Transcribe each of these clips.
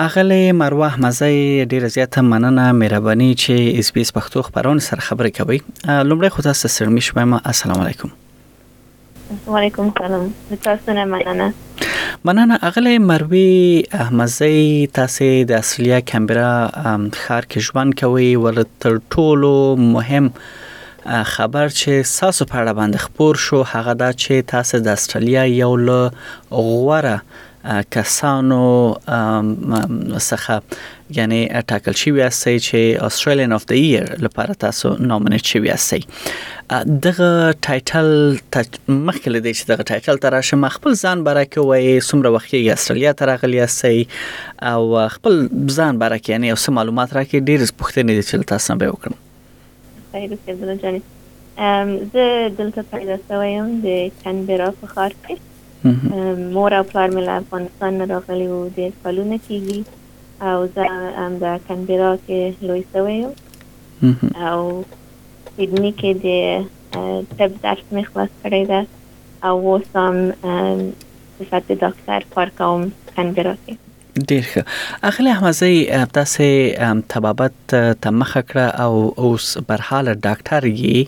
اغلې مروه احمدزۍ ډیره زیاته مننه مهرباني چې اس بي اس پښتو خبرونه سره خبرې کوي لومړی خو تاسو سرمي شوایم السلام علیکم وعلیکم سلام تاسو نه مننه مننه اغلې مروي احمدزۍ تاسو د اصلیا کمبرا ښار کې ژوند کوي ول تر ټولو مهم خبر چې ساسو په اړه باندې خبر شو هغه دا چې تاسو د استرالیا یو له غوره کسانو څخه یعنی ټاکل شوی یاست چې استرالیان اف د ایر لپاره تاسو نومینیټ شوی یاست دغه ټایټل مخکې لدی چې دغه ټایټل تر راشه ما خپل ځان باره کې وای سمره وخت یې استرالیا ته راغلی یاست او خپل ځان باره کې یعنی اوس معلومات راکې ډیر پوښتنې دي چې تاسو به وکړم خیر اوسې بله جانې زه دلته پیدا شوی یم د کینبرا په ښار کې مور او پلار مې له افغانستان نه راغلي وو ډېر کلونه کېږي او زه همدا کینبرا کې لوی شوی یم او سیدني کې د طب درس مې خلاص کړی ده او اوس هم صفت ډاکټر کار کوم کندرا کې ډیر ښه اغلې احمدزی تاسو طبابت ته مخه کړه او اوس برحال ډاکټر یې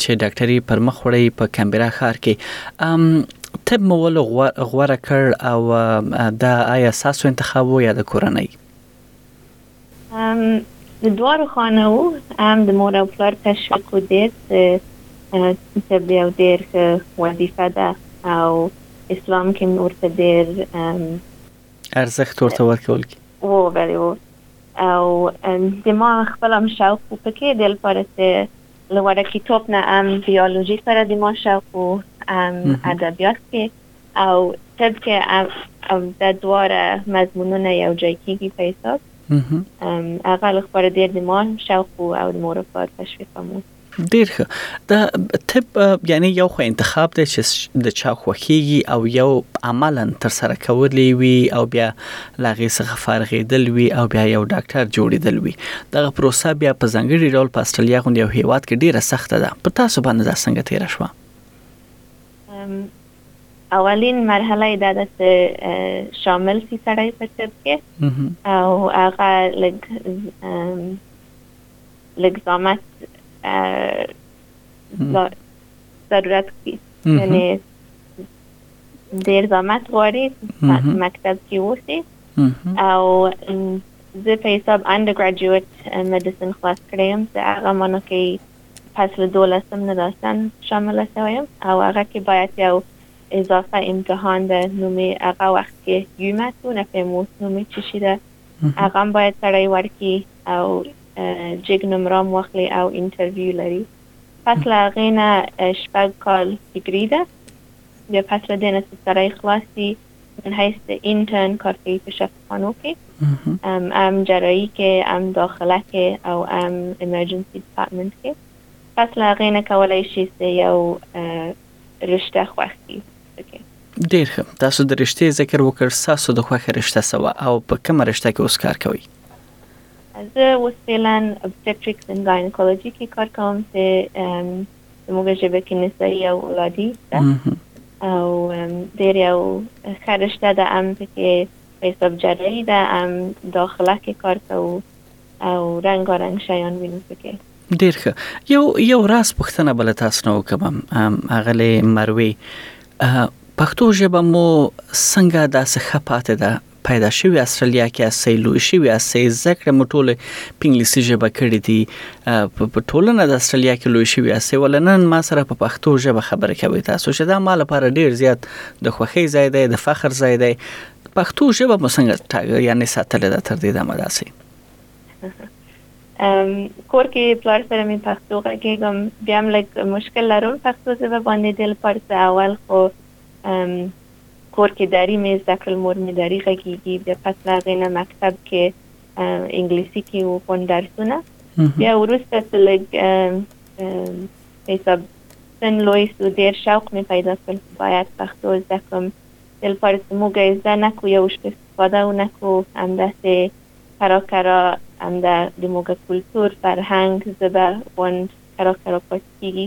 چې ډاکټري پر مخ وړي په کمبرا ښار کې طب مو ول غوړه کړ او دا آیا ساسو انتخاب وو یا د کورنۍ د دوارو خانه وو هم د مور او پلار تشویق و دیر ته بیا دیر وظیفه ده او اسلام کې مور ته دیر ارزښت ورته ورکول کی وو بله وو او د ما خپل هم شوق وو پکې د لپاره چې له وړه کتاب نه هم بیولوژي سره د ما شوق وو ادبیات کې او تب که دا دواره مضمونونه یو جای کیږي په حساب هغه له خبره ډېر د ما شوق وو او د مور پلار تشویق هم وو ډیر ښه دا طب یعنی یو خو انتخاب دی چې د چا خوخیږي او یو عملا تر سره کولې وي او بیا لاغې څخه فارغېدل وي او بیا یو ډاکټر جوړېدل وي دغه پروسه بیا په ځنګړي ډول په استرالیا غونډه یو هیواد کې ډیره سخته ده په تاسو باندې دا څنګه تیر شوه اولین مرحله یې دا ده چې شامل شي سړی په چپ کې او هغه لږ لږ زامت ضرورت کړي یعنې ډېر زامت غواړي مکتب کې اوسي او زه په حساب انډرګراجویټ مډیسن خلاص کړی یم چې هغه مانو کې فصل دولسم نه داستان شامل شوی او هغه کې باید یو اضافه امتحان ده نومې هغه وخت کې یومه تو نه پیم اوس نومې چی شي ده هغه هم باید سړی ورکی او جګ نمرام واخلي او انټرویو لري پس له هغې نه شپږ کال ډیګري ده د پس له دې نه چې سړی خلاص شي من حیث د انټرن کار کوي په شفاخانو کې ام ام جراحي کې ام داخله کې او ام ایمرجنسي ډپارټمنټ کې پس له هغې نه کولای شي چې یو رشته خوښ کړي ډیر ښه تاسو د رشتې ذکر وکړ تاسو د خوښه رشته سوا او په کومه رشته کې اوس کار کوئ زه اوس فعلا ابستریکس اند ګاینکولوژي کې کار کوم چې زموږ ژبه کې نسائی او اولادی شته او ډیر یو ښه رشته ده ام پکې په حساب جرعی ده ام داخله کې کار کوو او رنګارنګ شیان وینو پکې ډیر ښه یو یو راز پښتنه بل تاسو نو کوم اغله مروي پښتو ژبه مو څنګه داسې خپاته ده پیدا شوی استرالیا کی اسئ لوی شوی اسئ زده کړه مو ټوله په انګلیسی ژبه کړی دی په ټولنه د استرالیا کی لوی شوی اسئ ولی نن ما سره په پښتو ژبه خبری کوی تاسو چه دا ما لپاره ډیر زیات د خوښی ځای دی د فخر ځای دی پښتو ژبه مو څنګه یعنی ساتلی ده تر دې دمه داسی کور کې پلار سره مې پښتو غږېږم بیا هم لږ مشکل لرم پښتو ژبه باندې دل پرسه اول خو کور کې دری مې زده کړل مور مې دری غږیږي بیا پس له هغې نه مکتب کې انګلیسي کې وو غون درسونه بیا وروسته چې لږ حساب سن لوی سو ډیر شوق مې پیدا کړل چې باید پښتو زده کړم د لپاره چې موږ زده نکو یو شته استفاده و نکو همداسې کرا کرا همدا د موږ کلتور فرهنګ زبه غون کرا کرا پاتې کیږي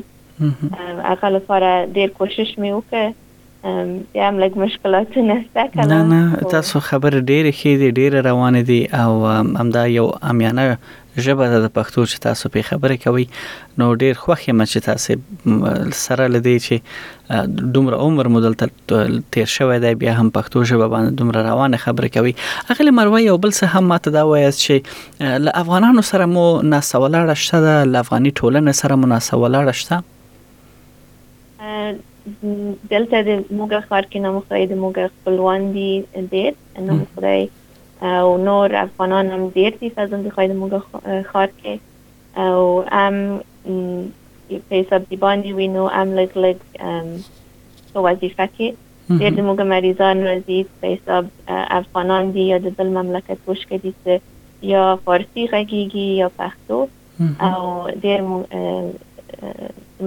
هغه لپاره ډیر کوشش مې وکړ بیا هم لږ مشکلاتونه شته کله نه نه تاسو خبر ډېر ښې دي ډېر روان دي او همدا یو امیانه ژبه ده د پښتو چې تاسو په خبره کوي نو ډېر خوښ یم چې تاسو سره لدی چې دومره عمر مو دلته تیر شوی دی بیا هم پښتو ژبه باندې دومره روانه خبره کوي اغلی مروه یو بل څه هم ماته دا وایي چې له افغانانو سره مو ناسولاړه شته له افغاني ټولنې سره مو ناسولاړه شته دلته د موږ ښار کې نوم خدای د موږ خپلوان دي ډېر نوم خدای او نور افغانان هم ډېر دي فضل د خدای د موږ ښار کې او ام په حساب دی باندې وینو ام لګ لګ په وظیفه کې ډېر د موږ مریضان راځي په حساب افغانان دي یا د بل مملکت وشکه دي یا فارسی غږیږي یا پښتو او ډیر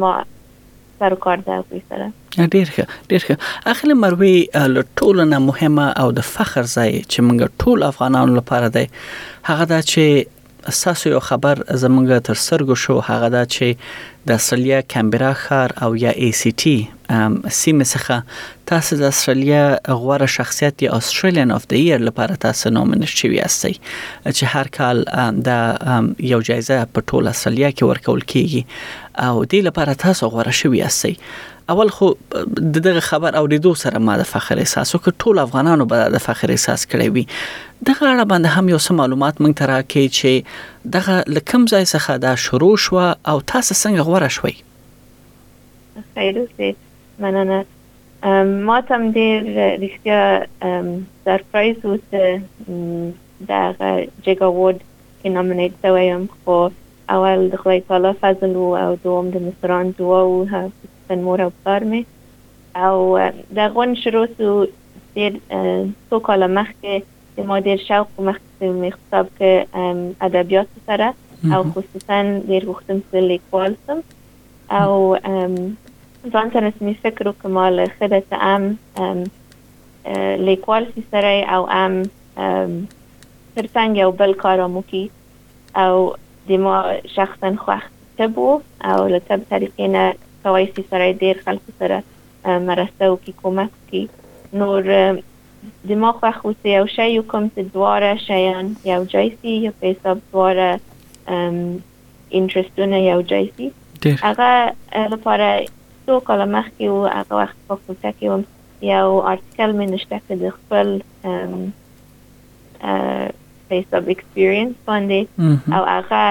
ما سر کار ده کوي سره ډیر ښه ډیر ښه اخلي مروي له ټولو نه مهمه او د فخر ځای چې موږ ټول افغانانو لپاره دی هغه دا چې ساسو یو خبر زمونږ تر سرګو شو هغه دا چې د استرالیا کمبرا ښار او یا ای سی ټی سیمه څخه تاسو د استرالیا غوره شخصیت یا استرالیان اف د ایر لپاره تاسو نومینیټ شوی یاستئ چې هر کال د یو جایزه په ټول استرالیا کې ورکول کیږي او دې لپاره تاسو غوره شوی یاستئ اول خو دغه خبر او د دوه سره ما د فخر احساس وکړ ټول افغانانو به د فخر احساس کړی وي دغه اړه باندې هم یو څه معلومات مونږ ته راکې چې دغه لکم ځای څخه دا شروع شو او تاسو څنګه غوړه شوي خیر اوسې مننه ما ته هم ډېر رښتیا سرپرایز و چې د هغه جګ اوارډ کې نامنیټ شوی یم خو اول د خدای تعالی فضل و او دوم د مشران دعا و خصوصا مور او پلار مې او د غونډ شروع سو ډېر څو کاله مخکې د ما ډېر شوق و مخکې مې حساب کې ادبیات سره او خصوصا ډېر غوښتم چې لیکوال سم او ځان ته رسمي فکر وکړم ما له ښه ده چې ام لیکوال سي سره او ام ترڅنګ یو بل کار هم وکړي او د ما شخصا خوښ طب و او له طب طریقې نه کوای سي سره ډېر خلکو سره مرسته وکړي کومک وکړي نور د ما خوښ و چې یو شی وکړم چې دواړه شیان یو ځای سي په حساب دواړه انټرستونه یو جای سي هغه لپاره څو کاله مخکې و هغه وخت فاکولته کې وم یو آرتیکل مې نشته که د خپل په حساب ایکسپیرینس باندې او هغه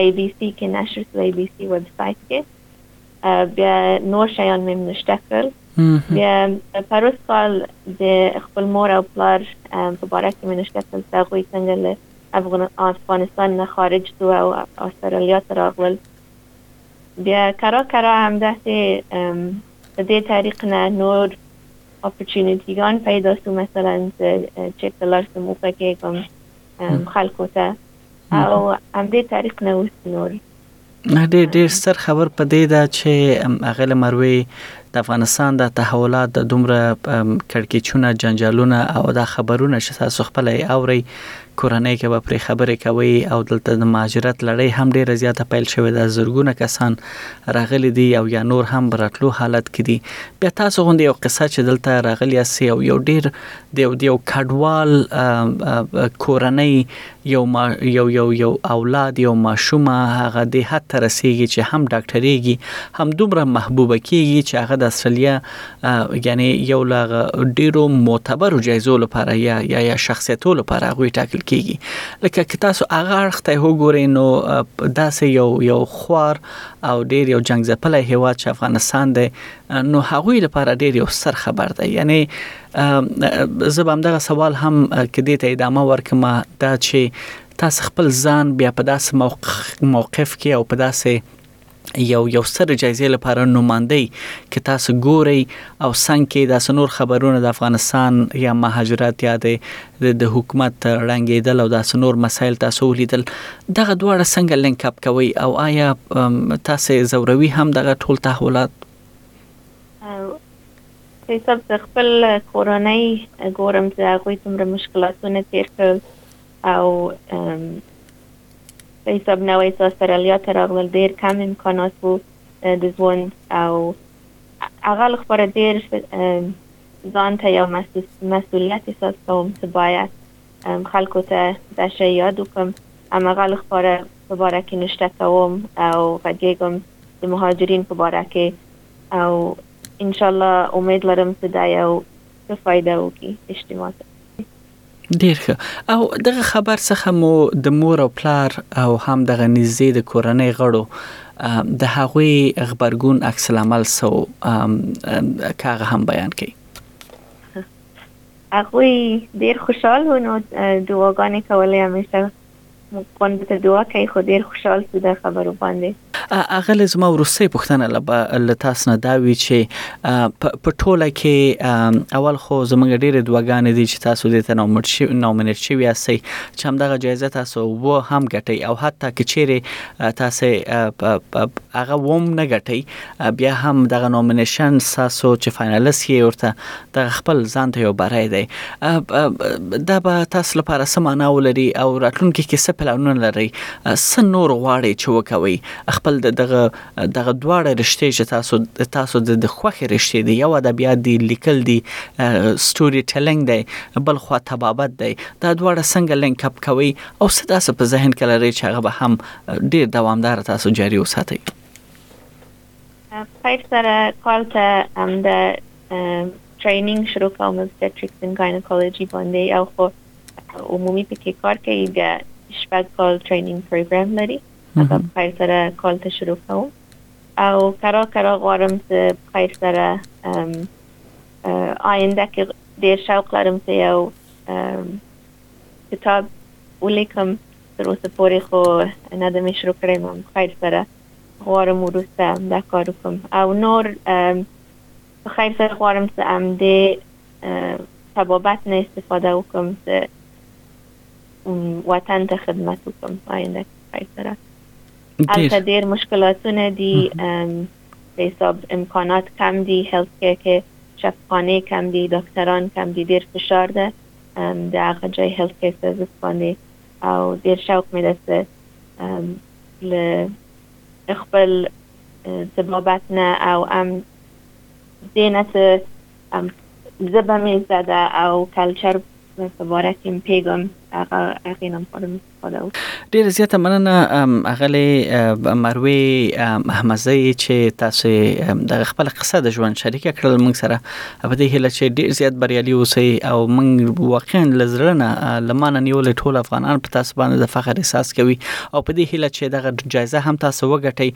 ای بی سی کې نشر سو ای بی سی ویب سایت کې بیا نور شیان مې نشته کړل بیا پروس کال د خپل مور او پلار په باره کې مې نشته کړل چې هغوی څنګه له افغانستان نه خارج سو او استرالیا ته راغلل بیا کرا کرا همداسې په دې طریق نه نور اپورچونیټیګان پیدا سو مثلا زه چک ته لار سم وپکېږم خلکو ته او همدې طریق نه اوس نور ډیر ډیر ستر خبر په دی ده چه اغیله مروی د افغانستان دا تحولات دا دومره کړکیچونه جنجالونه او دا خبرونه چه تاسو خپله یی اوری کورنۍ کې به پرې خبرې کوي او دلته د مهاجرت لړۍ هم ډیره زیاته پیل شوې ده زرګونه کسان راغلي دي او یا نور هم براتلو حالت کې دي بیا تاسو غوندي یو قصه چې دلته راغلي اسی او یو ډیر د یو کډوال کورنۍ یو ما یو یو یو اولاد یو ماشومه هغه دی حد ته رسیږی چی هم ډاکټریږی هم دومره محبوبه کیږی چی هغه د استرالیا یعنی یو له هغه ډیرو معتبرو جایزو لپاره یا یا شخصیتو لپاره هغوی ټاکل کیږی لکه که تاسو هغه اړخ ته وګورئ نو داسی یو یو خوار او ډیر یو جنګ ځپلی هیواد چی افغانستان دی نو هغوی لپاره ډیر یو ستر خبر دی یعنی زه به همدغه سوال هم کدی ته ادامه ورکم دا چې تاسو خپل ځان بیا په داسې موقف موقف کې او په داسې یو یو سر جایزې لپاره نوماندی کې تاسو ګوري او څنګه کې د سنور خبرونه د افغانستان یا مهاجرت یا د حکومت رنګیدل او د سنور مسایل تاسو ولیدل دغه دواړه څنګه لینک اپ کوي او آیا تاسو زوروي هم دغه ټول تحولات فیض صاحب زه خپل کورنۍ ګورم چې هغوی څومره مشکلاتونه تیر کړل او فیض صاحب نوی چې استرالیا ته راغلل ډیر کم امکانات وو د ژوند او هغه لپاره ډیر ځان ته یو مسئولیت احساس کوم چې باید خلکو ته دا شی یاد وکړم همغه لپاره په باره کې نوشته کوم او غږیږم د مهاجرین په باره کې او انشاالله امید لرم چې دا یو څه فایده وکړي اجتماع ته. ډیر ښه او دغه خبر څخه مو د مور او پلار او هم دغه نږدې د کورنۍ غړو د هغوی غبرګون عکس العمل سو که هغه هم بیان کړئ هغوی ډیر خوشحال و نو دعاګانې کولې همیشه موږ خوند ته دعا کوي خو ډیر خوشحال سو دا خبرو باندې. اغلې زما وروستۍ پوښتنه له به له تاسو نه دا وي چې په ټوله کې اول خو زمونږ ډېرې دعاګانې دي چې تاسو دې ته نومړ شي نومینیټ شوي یاستئ چې همدغه جایزه تاسو و هم ګټئ او حتی که چیرې تاسو هغه ووم نه ګټئ بیا هم دغه نومینیشن ساسو چې فاینلست یې ورته د خپل ځان ته یو برای دی دا به تاسو لپاره سمانه ولري او راتلونکي کې څه پلانونه لري سن نور غواړي چې وکوي خپل دغه دغه دواړه رشته چې تاسو تاسو د خوخي رشته دی یو ادبیات دی لیکل دی سټوري ټیلینګ دی بل خو تبابت دی دا دواړه څنګه لینک اپ کوي او څه داسې په ذهن کې لري چې هغه به هم ډیر دوامدار تاسو جاری وساتي پایپ سره کال ته هم د ټریننګ شروع کوم obstetrics and gynecology باندې او خو عمومي پکې کار کوي بیا شپږ کال ټریننګ پروګرام لري هغه پایپ سره کال ته شروع کوم او کرا کرا غواړم چې پایپ سره آینده کې ډیر شوق لرم چې یو کتاب ولیکم تر اوسه پورې خو نه د مې شروع کړی مم خیر سره غوارم وروسته دا کار وکم او نور خیر سره غوارم سه ام دې تبابت نه استفاده وکم سه وطن ته خدمت وکم آینده خیر سره البته دیر مشکلاتونه دی به حساب امکانات کم دی هلت که که شفخانه کم دی دکتران کم دی دیر فشار ده د هغه ځای هیلث کیر سرویس باندې او ډیر شوق مې ده چې له خپل طبابت نه او ام دې نه چې زبه مې زده او کلچر په باره کې پیګم هغه هغې نم خورم ډیره زیاته مننه اغلی مروي احمدزی چې تاسو د خپل قصه د ژوند شریکه کړل موږ سره په دې هله چې ډیر زیات بریالي اوسئ او موږ واقعا لزرنه لمانه نیول ټول افغانان په تاسو باندې د فخر احساس کوي او په دې هله چې دغه جایزه هم تاسو وګټئ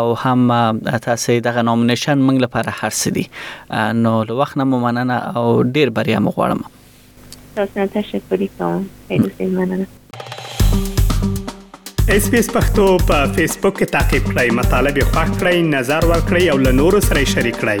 او هم تاسو دغه نومینیشن موږ لپاره هرڅه دي نو لوخت نه مننه او ډیر بریا مغواړم تاسو نه تشکرې کوم سید حسین مننه اس پی اس پختو په فیسبوک کې تا کې پلی مطلب یو فاک کړئ نظر ور کړئ او له نورو سره شریک کړئ